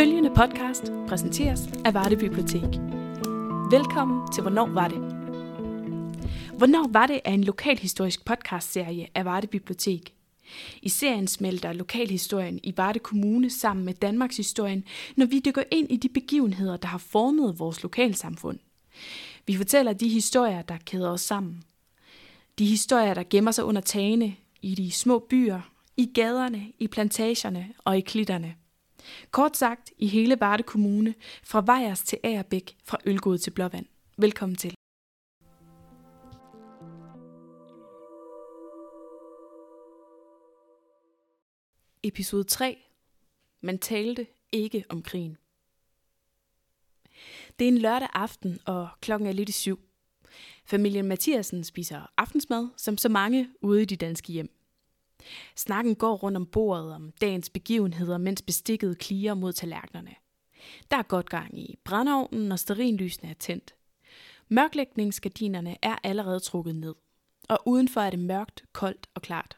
Følgende podcast præsenteres af Varde Bibliotek. Velkommen til Hvornår var det? Hvornår var det er en lokalhistorisk podcastserie af Varde Bibliotek. I serien smelter lokalhistorien i Varde Kommune sammen med Danmarks historien, når vi dykker ind i de begivenheder, der har formet vores lokalsamfund. Vi fortæller de historier, der kæder os sammen. De historier, der gemmer sig under tagene, i de små byer, i gaderne, i plantagerne og i klitterne. Kort sagt, i hele Varde Kommune, fra Vejers til Agerbæk, fra Ølgod til Blåvand. Velkommen til. Episode 3. Man talte ikke om krigen. Det er en lørdag aften, og klokken er lidt i syv. Familien Mathiasen spiser aftensmad, som så mange ude i de danske hjem. Snakken går rundt om bordet om dagens begivenheder, mens bestikket kliger mod tallerkenerne. Der er godt gang i brændeovnen, og sterinlysene er tændt. Mørklægningsgardinerne er allerede trukket ned, og udenfor er det mørkt, koldt og klart.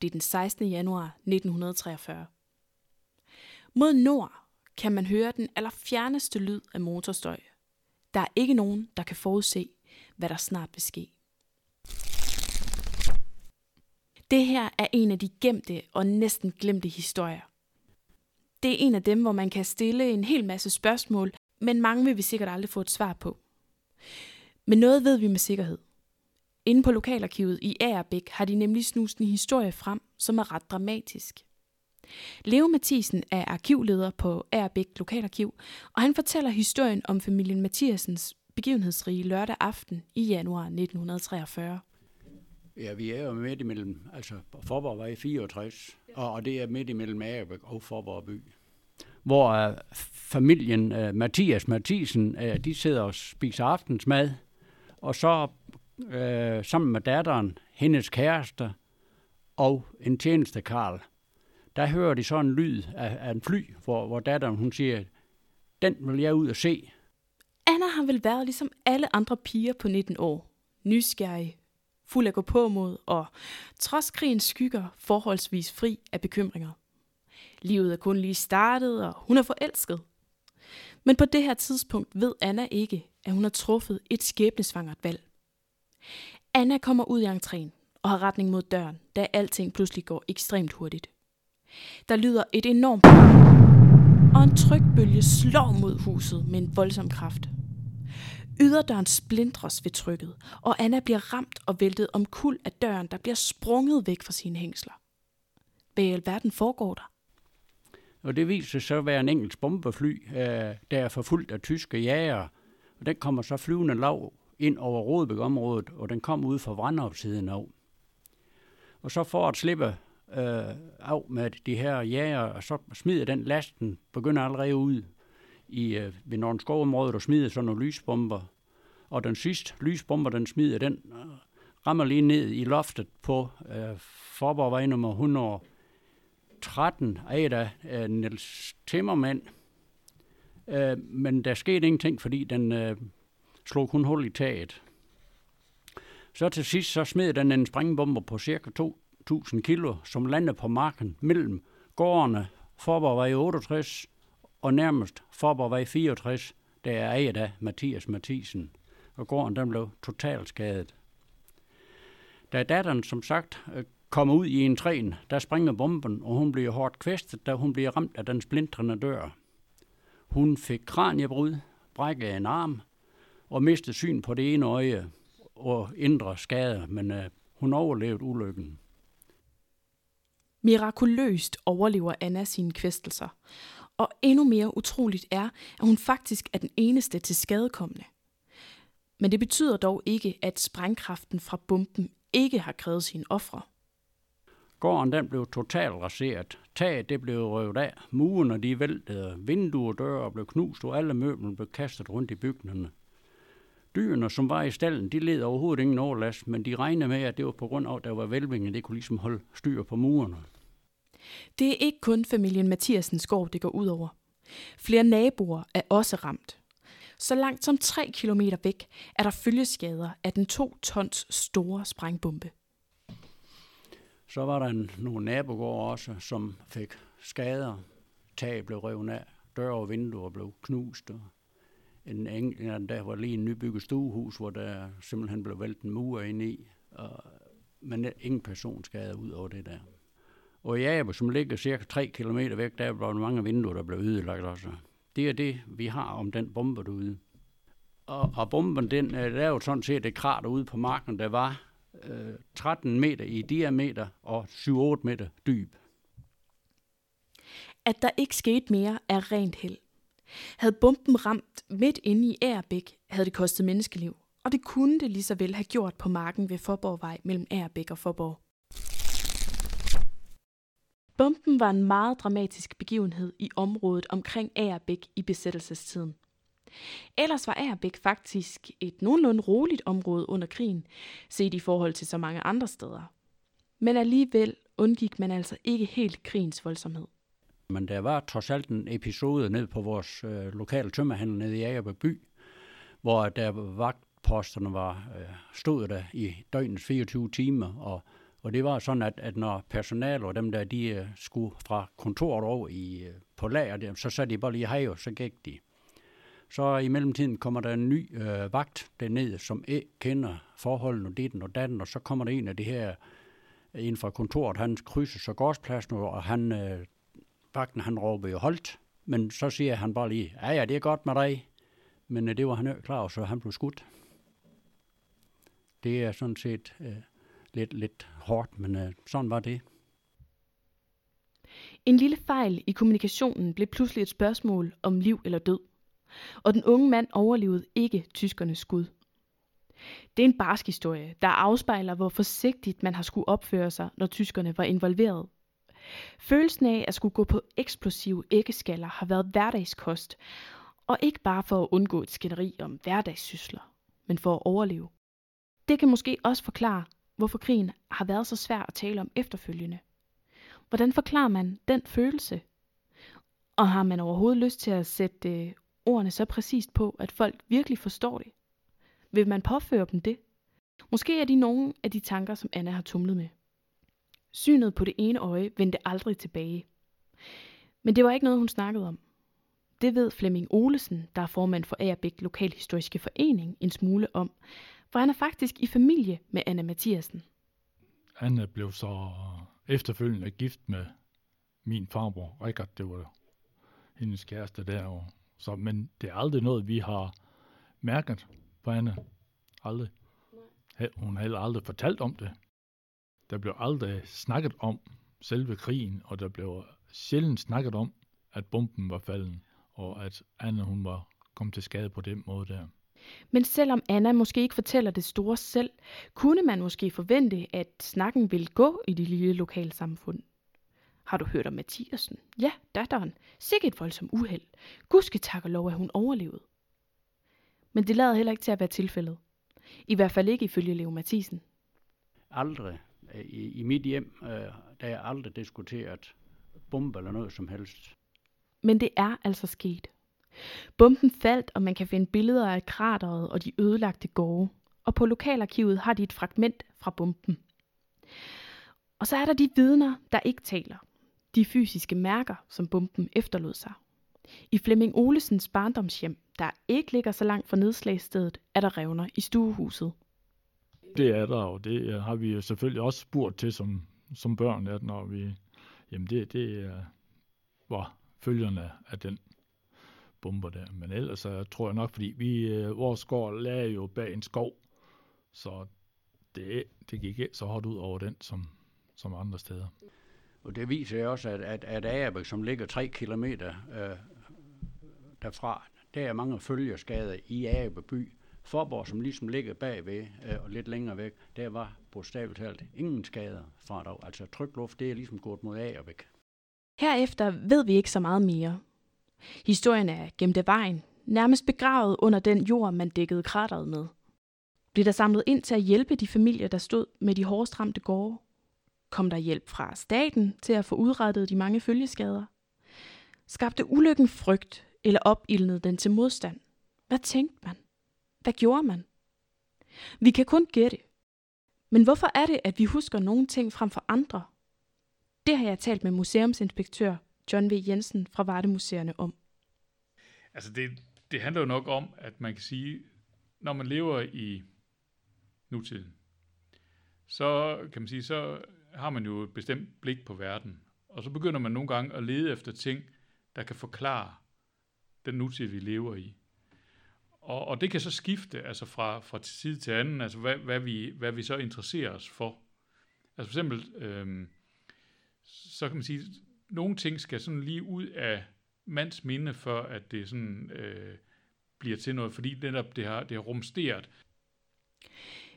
Det er den 16. januar 1943. Mod nord kan man høre den allerfjerneste lyd af motorstøj. Der er ikke nogen, der kan forudse, hvad der snart vil ske. Det her er en af de gemte og næsten glemte historier. Det er en af dem, hvor man kan stille en hel masse spørgsmål, men mange vil vi sikkert aldrig få et svar på. Men noget ved vi med sikkerhed. Inde på lokalarkivet i Agerbæk har de nemlig snust en historie frem, som er ret dramatisk. Leo Mathisen er arkivleder på Agerbæk Lokalarkiv, og han fortæller historien om familien Mathiasens begivenhedsrige lørdag aften i januar 1943. Ja, vi er jo midt imellem, altså Forborg var i 64, og, og det er midt imellem Agerbæk og Forborg by. Hvor uh, familien uh, Mathias Mathisen, uh, de sidder og spiser aftensmad, og så uh, sammen med datteren, hendes kæreste og en tjeneste Karl, der hører de så en lyd af, af en fly, hvor, hvor datteren hun siger, den vil jeg ud og se. Anna har vel været ligesom alle andre piger på 19 år. Nysgerrig, fuld af gå på mod og trods krigens skygger forholdsvis fri af bekymringer. Livet er kun lige startet, og hun er forelsket. Men på det her tidspunkt ved Anna ikke, at hun har truffet et skæbnesvangert valg. Anna kommer ud i entréen og har retning mod døren, da alting pludselig går ekstremt hurtigt. Der lyder et enormt og en trykbølge slår mod huset med en voldsom kraft. Yderdøren splindres ved trykket, og Anna bliver ramt og væltet om kul af døren, der bliver sprunget væk fra sine hængsler. Hvad i alverden foregår der? Og det viser sig så at være en engelsk bombefly, øh, der er forfulgt af tyske jæger. Og den kommer så flyvende lav ind over Rodebæk-området, og den kom ud fra Vrandrup-siden af. Og så for at slippe øh, af med de her jæger, og så smider den lasten, begynder allerede ud i, øh, ved Nordenskov-området og smider sådan nogle lysbomber. Og den sidste lysbomber, den smider, den øh, rammer lige ned i loftet på øh, Forborgvej nummer 113 af der øh, Niels Timmermand. Øh, men der skete ingenting, fordi den øh, slog kun hul i taget. Så til sidst så smed den en sprængbomber på cirka 2.000 kilo, som landede på marken mellem gårdene Forborgvej 68 og nærmest Forborgvej 64, der er ejet af Mathias Mathisen, og gården den blev totalt skadet. Da datteren som sagt øh, kommer ud i en træn, der springer bomben, og hun bliver hårdt kvæstet, da hun bliver ramt af den splintrende dør. Hun fik kraniebrud, brækket en arm og mistede syn på det ene øje og indre skader, men uh, hun overlevede ulykken. Mirakuløst overlever Anna sine kvæstelser, og endnu mere utroligt er, at hun faktisk er den eneste til skadekommende. Men det betyder dog ikke, at sprængkraften fra bomben ikke har krævet sine ofre. Gården den blev totalt raseret. Taget det blev røvet af. Murene de væltede. Vinduer og døre blev knust, og alle møbler blev kastet rundt i bygningerne. Dyrene, som var i stallen, de led overhovedet ingen overlast, men de regnede med, at det var på grund af, at der var velvinge, det kunne ligesom holde styr på murene. Det er ikke kun familien Mathiasens gård, det går ud over. Flere naboer er også ramt. Så langt som 3 km væk er der følgeskader af den 2 tons store sprængbombe. Så var der en, nogle nabogårde også, som fik skader. Tag blev revet af. døre og vinduer blev knust, og en enkelt, der var lige en nybygget stuehus, hvor der simpelthen blev væltet en mur ind i, og, men ingen personskader ud over det der. Og i Abe, som ligger cirka 3 km væk, der var mange vinduer, der blev ødelagt også. Det er det, vi har om den bombe derude. Og, og bomben, den øh, sådan set et krater ude på marken, der var øh, 13 meter i diameter og 7-8 meter dyb. At der ikke skete mere er rent held. Havde bomben ramt midt inde i Ærbæk, havde det kostet menneskeliv. Og det kunne det lige så vel have gjort på marken ved Forborgvej mellem Ærbæk og Forborg. Bomben var en meget dramatisk begivenhed i området omkring Agerbæk i besættelsestiden. Ellers var Agerbæk faktisk et nogenlunde roligt område under krigen, set i forhold til så mange andre steder. Men alligevel undgik man altså ikke helt krigens voldsomhed. Men der var trods alt en episode ned på vores øh, lokale tømmerhandel nede i Agerbæk by, hvor der vagtposterne var, øh, stod der i døgnets 24 timer, og, og det var sådan, at, at når personal og dem der, de øh, skulle fra kontoret over i, øh, på lager, så satte de bare lige hej, og så gik de. Så i mellemtiden kommer der en ny øh, vagt dernede, som ikke kender forholdene og ditten og datten, og så kommer der en af de her, en fra kontoret, han krydser så gårdspladsen, og han, øh, vagten han råber jo holdt, men så siger han bare lige, ja ja, det er godt med dig, men øh, det var han ikke klar over, så han blev skudt. Det er sådan set øh, lidt, lidt hårdt, men øh, sådan var det. En lille fejl i kommunikationen blev pludselig et spørgsmål om liv eller død og den unge mand overlevede ikke tyskernes skud. Det er en barsk historie, der afspejler, hvor forsigtigt man har skulle opføre sig, når tyskerne var involveret. Følelsen af at skulle gå på eksplosive æggeskaller har været hverdagskost, og ikke bare for at undgå et skænderi om hverdagssysler, men for at overleve. Det kan måske også forklare, hvorfor krigen har været så svær at tale om efterfølgende. Hvordan forklarer man den følelse? Og har man overhovedet lyst til at sætte øh, ordene så præcist på, at folk virkelig forstår det? Vil man påføre dem det? Måske er de nogle af de tanker, som Anna har tumlet med. Synet på det ene øje vendte aldrig tilbage. Men det var ikke noget, hun snakkede om. Det ved Flemming Olesen, der er formand for Agerbæk Lokalhistoriske Forening, en smule om, for han er faktisk i familie med Anna Mathiasen. Anna blev så efterfølgende gift med min farbror, Rikard, det var hendes kæreste der, og så, men det er aldrig noget, vi har mærket på Anne. Aldrig. Nej. Hun har heller aldrig fortalt om det. Der blev aldrig snakket om selve krigen, og der blev sjældent snakket om, at bomben var falden, og at Anne hun var kommet til skade på den måde der. Men selvom Anna måske ikke fortæller det store selv, kunne man måske forvente, at snakken ville gå i det lille lokalsamfund. Har du hørt om Mathiasen? Ja, datteren. Sikkert et voldsomt uheld. Gudske tak og lov, at hun overlevede. Men det lader heller ikke til at være tilfældet. I hvert fald ikke ifølge Leo Mathisen. Aldrig. I, i mit hjem, øh, der er aldrig diskuteret bombe eller noget som helst. Men det er altså sket. Bomben faldt, og man kan finde billeder af krateret og de ødelagte gårde. Og på lokalarkivet har de et fragment fra bomben. Og så er der de vidner, der ikke taler de fysiske mærker, som bomben efterlod sig. I Flemming Olesens barndomshjem, der ikke ligger så langt fra nedslagsstedet, er der revner i stuehuset. Det er der, og det øh, har vi selvfølgelig også spurgt til som, som børn, at når vi, jamen det, det var følgerne af den bomber der. Men ellers så tror jeg nok, fordi vi, øh, vores gård lagde jo bag en skov, så det, det gik ikke så hårdt ud over den som, som andre steder. Og det viser også, at, at, at Agerbæk, som ligger 3 km øh, derfra, der er mange følgeskader i Agerbæk by. Forborg, som ligesom ligger bagved øh, og lidt længere væk, der var bogstaveligt talt ingen skader fra dog. Altså trykluft, det er ligesom gået mod Agerbæk. Herefter ved vi ikke så meget mere. Historien er gemt af vejen, nærmest begravet under den jord, man dækkede krateret med. Blev der samlet ind til at hjælpe de familier, der stod med de hårdest ramte gårde? Kom der hjælp fra staten til at få udrettet de mange følgeskader? Skabte ulykken frygt, eller opildnede den til modstand? Hvad tænkte man? Hvad gjorde man? Vi kan kun gætte. Men hvorfor er det, at vi husker nogle ting frem for andre? Det har jeg talt med museumsinspektør John V. Jensen fra Vardemuseerne om. Altså det, det handler jo nok om, at man kan sige, når man lever i nutiden, så kan man sige, så har man jo et bestemt blik på verden. Og så begynder man nogle gange at lede efter ting, der kan forklare den nutid, vi lever i. Og, og det kan så skifte altså fra, fra tid til anden, altså hvad, hvad, vi, hvad vi så interesserer os for. Altså for eksempel, øhm, så kan man sige, nogle ting skal sådan lige ud af mands minde, for at det sådan øh, bliver til noget, fordi netop det har, det har rumsteret.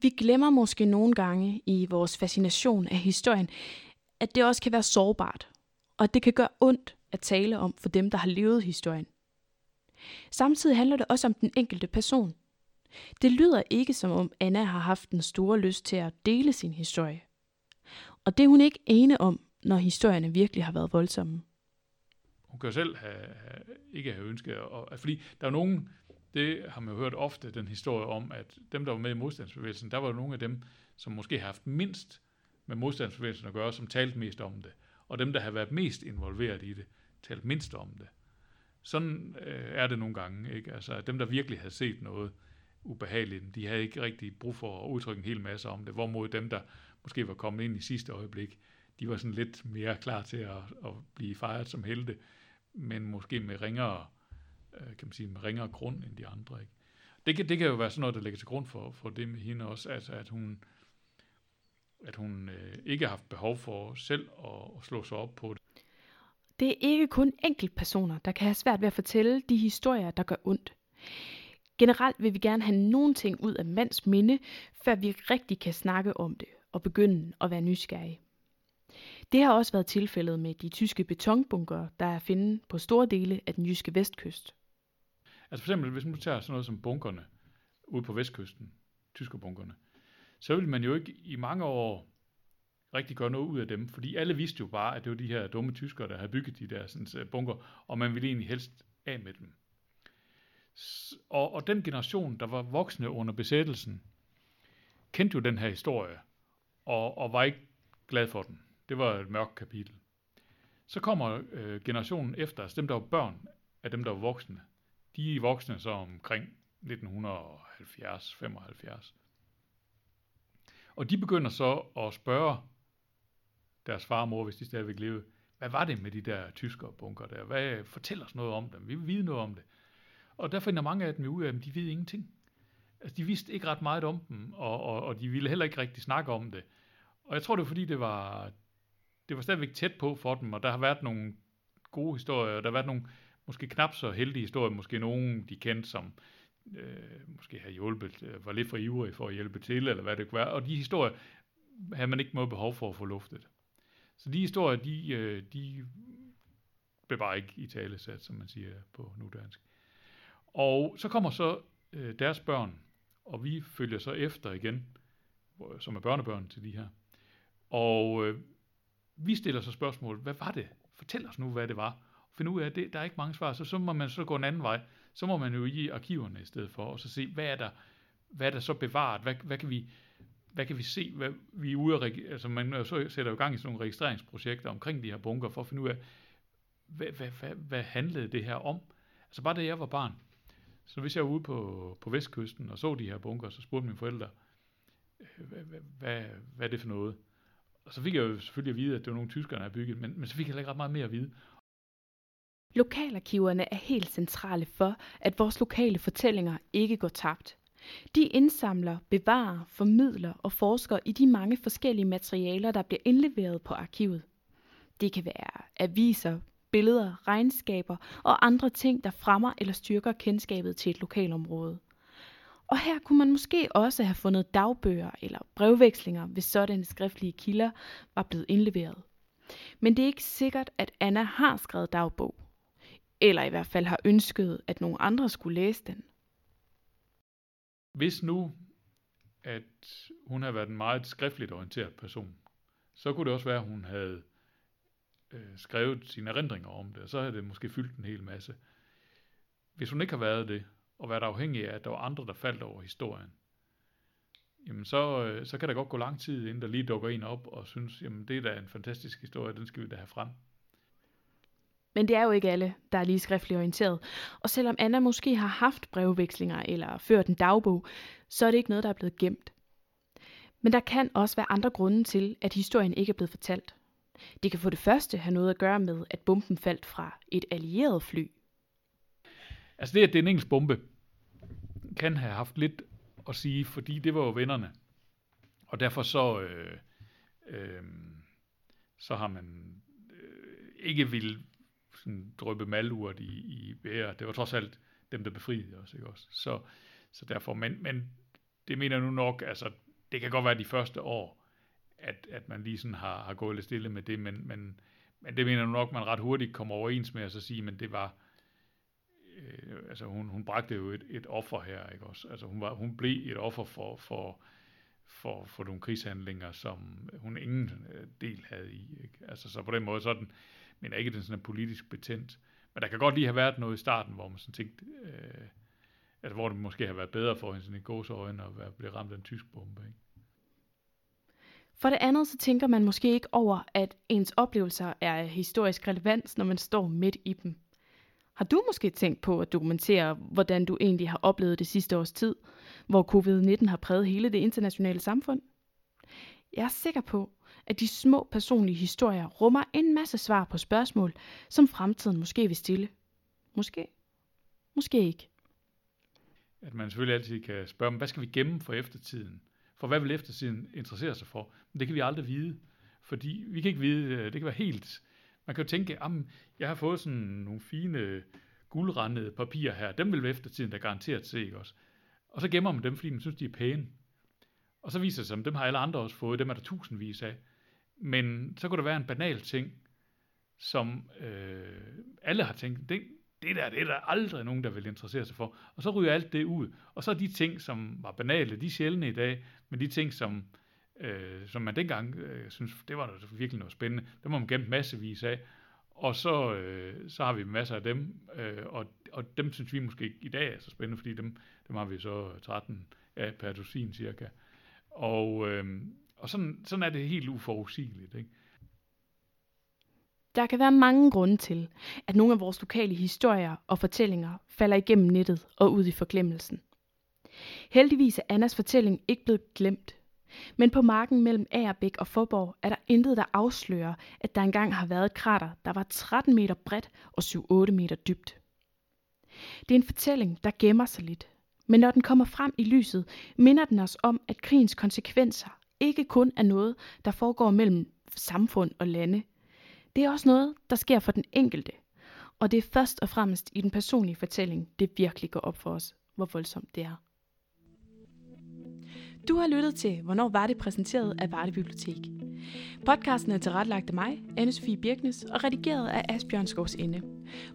Vi glemmer måske nogle gange i vores fascination af historien, at det også kan være sårbart, og at det kan gøre ondt at tale om for dem, der har levet historien. Samtidig handler det også om den enkelte person. Det lyder ikke som om Anna har haft den store lyst til at dele sin historie. Og det er hun ikke ene om, når historierne virkelig har været voldsomme. Hun kan jo selv have, have, ikke have ønsket, og, fordi der er nogen, det har man jo hørt ofte, den historie om, at dem, der var med i modstandsbevægelsen, der var nogle af dem, som måske har haft mindst med modstandsbevægelsen at gøre, som talte mest om det. Og dem, der har været mest involveret i det, talte mindst om det. Sådan øh, er det nogle gange. Ikke? Altså, dem, der virkelig havde set noget ubehageligt, de havde ikke rigtig brug for at udtrykke en hel masse om det. Hvorimod dem, der måske var kommet ind i sidste øjeblik, de var sådan lidt mere klar til at, at blive fejret som helte, men måske med ringere, øh, kan man sige, med ringere grund end de andre. Ikke? Det, kan, det kan jo være sådan noget, der ligger til grund for, for det med hende også, altså at hun, at hun øh, ikke har haft behov for selv at, at slå sig op på det. Det er ikke kun enkeltpersoner, der kan have svært ved at fortælle de historier, der gør ondt. Generelt vil vi gerne have nogle ting ud af mands minde, før vi rigtig kan snakke om det og begynde at være nysgerrige. Det har også været tilfældet med de tyske betonbunker, der er finde på store dele af den jyske vestkyst. Altså for eksempel, hvis man tager sådan noget som bunkerne ude på vestkysten, tyske bunkerne, så ville man jo ikke i mange år rigtig gøre noget ud af dem, fordi alle vidste jo bare, at det var de her dumme tyskere, der havde bygget de der sådan, øh, bunker, og man ville egentlig helst af med dem. Og, og den generation, der var voksne under besættelsen, kendte jo den her historie, og, og var ikke glad for den. Det var et mørkt kapitel. Så kommer øh, generationen efter, altså dem, der var børn af dem, der var voksne. De er voksne så omkring 1970-75. Og de begynder så at spørge deres far og mor, hvis de stadigvæk levede, hvad var det med de der tyskere bunker der? Hvad, fortæl os noget om dem. Vi vil vide noget om det. Og der finder mange af dem ud af, at de ved ingenting. Altså, de vidste ikke ret meget om dem, og, og, og de ville heller ikke rigtig snakke om det. Og jeg tror, det var fordi, det var, det var stadigvæk tæt på for dem, og der har været nogle gode historier, og der har været nogle måske knap så heldige historier, måske nogen, de kendte, som øh, måske har hjulpet, øh, var lidt for ivrige for at hjælpe til, eller hvad det kunne være. Og de historier havde man ikke noget behov for at få luftet. Så de historier, de, øh, de blev bare ikke i tale sat, som man siger på nudansk. Og så kommer så øh, deres børn, og vi følger så efter igen, som er børnebørn til de her. Og øh, vi stiller så spørgsmål, hvad var det? Fortæl os nu, hvad det var. Find ud af, at det, der er ikke mange svar, så, så må man så gå en anden vej. Så må man jo i arkiverne i stedet for, og så se, hvad er der, hvad er der så bevaret? Hvad, hvad, kan vi, hvad kan vi se? Hvad, vi er ude at, altså man øh, så sætter jo gang i sådan nogle registreringsprojekter omkring de her bunker, for at finde ud af, hvad, hvad, hvad, hvad handlede det her om? Altså bare da jeg var barn, så hvis jeg var ude på, på vestkysten og så de her bunker, så spurgte mine forældre, øh, hvad, hvad, hvad, hvad er det for noget? Og så fik jeg jo selvfølgelig at vide, at det var nogle tyskere, der havde bygget, men, men så fik jeg ikke ret meget mere at vide. Lokalarkiverne er helt centrale for, at vores lokale fortællinger ikke går tabt. De indsamler, bevarer, formidler og forsker i de mange forskellige materialer, der bliver indleveret på arkivet. Det kan være aviser, billeder, regnskaber og andre ting, der fremmer eller styrker kendskabet til et lokalområde. Og her kunne man måske også have fundet dagbøger eller brevvekslinger, hvis sådanne skriftlige kilder var blevet indleveret. Men det er ikke sikkert, at Anna har skrevet dagbog. Eller i hvert fald har ønsket, at nogle andre skulle læse den. Hvis nu, at hun har været en meget skriftligt orienteret person, så kunne det også være, at hun havde øh, skrevet sine erindringer om det, og så havde det måske fyldt en hel masse. Hvis hun ikke har været det, og været afhængig af, at der var andre, der faldt over historien, jamen så, øh, så kan der godt gå lang tid, inden der lige dukker en op og synes, jamen det er da en fantastisk historie, den skal vi da have frem. Men det er jo ikke alle, der er lige skriftligt orienteret. Og selvom Anna måske har haft brevvekslinger eller ført en dagbog, så er det ikke noget, der er blevet gemt. Men der kan også være andre grunde til, at historien ikke er blevet fortalt. Det kan for det første have noget at gøre med, at bomben faldt fra et allieret fly. Altså det, at det er en engelsk bombe, kan have haft lidt at sige, fordi det var jo vennerne. Og derfor så, øh, øh, så har man øh, ikke vil sådan drøbe malurt i, i bære. Det var trods alt dem, der befriede os, ikke også? Så, så derfor, men, men det mener jeg nu nok, altså det kan godt være de første år, at, at man lige sådan har, har gået lidt stille med det, men, men, men det mener jeg nu nok, man ret hurtigt kommer overens med at så sige, men det var, øh, altså hun, hun bragte jo et, et offer her, ikke også? Altså hun, var, hun blev et offer for, for, for, for nogle krigshandlinger, som hun ingen øh, del havde i, ikke? Altså så på den måde sådan, men ikke den sådan politisk betændt. Men der kan godt lige have været noget i starten, hvor man sådan tænkte, øh, altså hvor det måske har været bedre for hende sådan i gåseøjne at være, blive ramt af en tysk bombe, ikke? For det andet, så tænker man måske ikke over, at ens oplevelser er historisk relevans, når man står midt i dem. Har du måske tænkt på at dokumentere, hvordan du egentlig har oplevet det sidste års tid, hvor covid-19 har præget hele det internationale samfund? Jeg er sikker på, at de små personlige historier rummer en masse svar på spørgsmål, som fremtiden måske vil stille. Måske. Måske ikke. At man selvfølgelig altid kan spørge, hvad skal vi gemme for eftertiden? For hvad vil eftertiden interessere sig for? Men det kan vi aldrig vide, fordi vi kan ikke vide, øh, det kan være helt... Man kan jo tænke, at jeg har fået sådan nogle fine guldrandede papirer her, dem vil eftertiden da garanteret se, ikke også? Og så gemmer man dem, fordi man synes, de er pæne. Og så viser det sig, at dem har alle andre også fået, dem er der tusindvis af. Men så kunne der være en banal ting, som øh, alle har tænkt, det, det der, det er der aldrig nogen, der vil interessere sig for. Og så ryger alt det ud. Og så er de ting, som var banale, de er sjældne i dag, men de ting, som, øh, som man dengang øh, synes, det var virkelig noget spændende, dem har man gemt massevis af. Og så, øh, så har vi masser af dem, øh, og, og dem synes vi måske i dag er så spændende, fordi dem, dem har vi så 13 af per dusin cirka. Og, øh, og sådan, sådan er det helt uforudsigeligt. Ikke? Der kan være mange grunde til, at nogle af vores lokale historier og fortællinger falder igennem nettet og ud i forglemmelsen. Heldigvis er Annas fortælling ikke blevet glemt. Men på marken mellem Agerbæk og Forborg er der intet, der afslører, at der engang har været et krater, der var 13 meter bredt og 7-8 meter dybt. Det er en fortælling, der gemmer sig lidt. Men når den kommer frem i lyset, minder den os om, at krigens konsekvenser ikke kun er noget, der foregår mellem samfund og lande – det er også noget, der sker for den enkelte. Og det er først og fremmest i den personlige fortælling, det virkelig går op for os, hvor voldsomt det er. Du har lyttet til Hvornår var det præsenteret af Varde Bibliotek. Podcasten er tilrettelagt af mig, Anne-Sophie Birknes, og redigeret af Asbjørn Skovs Ende.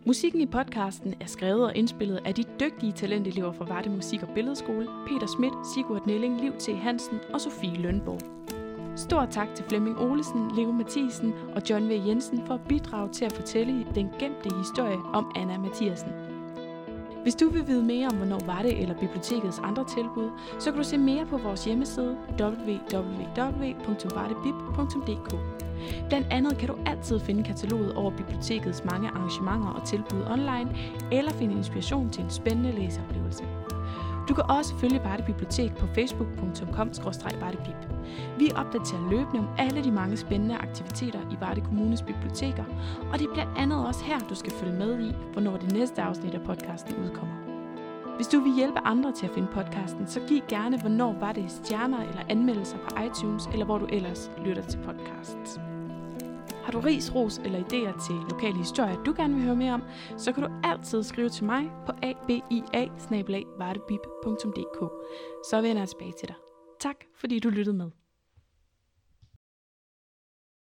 Musikken i podcasten er skrevet og indspillet af de dygtige talentelever fra Varde Musik- og Billedskole, Peter Schmidt, Sigurd Nelling, Liv T. Hansen og Sofie Lønborg. Stor tak til Flemming Olesen, Leo Mathisen og John V. Jensen for at bidrage til at fortælle den gemte historie om Anna Mathiasen. Hvis du vil vide mere om, hvornår var det eller bibliotekets andre tilbud, så kan du se mere på vores hjemmeside www.vartebib.dk. Blandt andet kan du altid finde kataloget over bibliotekets mange arrangementer og tilbud online, eller finde inspiration til en spændende læseoplevelse. Du kan også følge Varde Bibliotek på facebook.com-vardebib. Vi opdaterer løbende om alle de mange spændende aktiviteter i Varde Kommunes biblioteker, og det er blandt andet også her, du skal følge med i, hvornår det næste afsnit af podcasten udkommer. Hvis du vil hjælpe andre til at finde podcasten, så giv gerne, hvornår var det stjerner eller anmeldelser på iTunes, eller hvor du ellers lytter til podcasts. Har du ris, ros eller idéer til lokale historier, du gerne vil høre mere om, så kan du altid skrive til mig på abia Så vender jeg tilbage til dig. Tak fordi du lyttede med.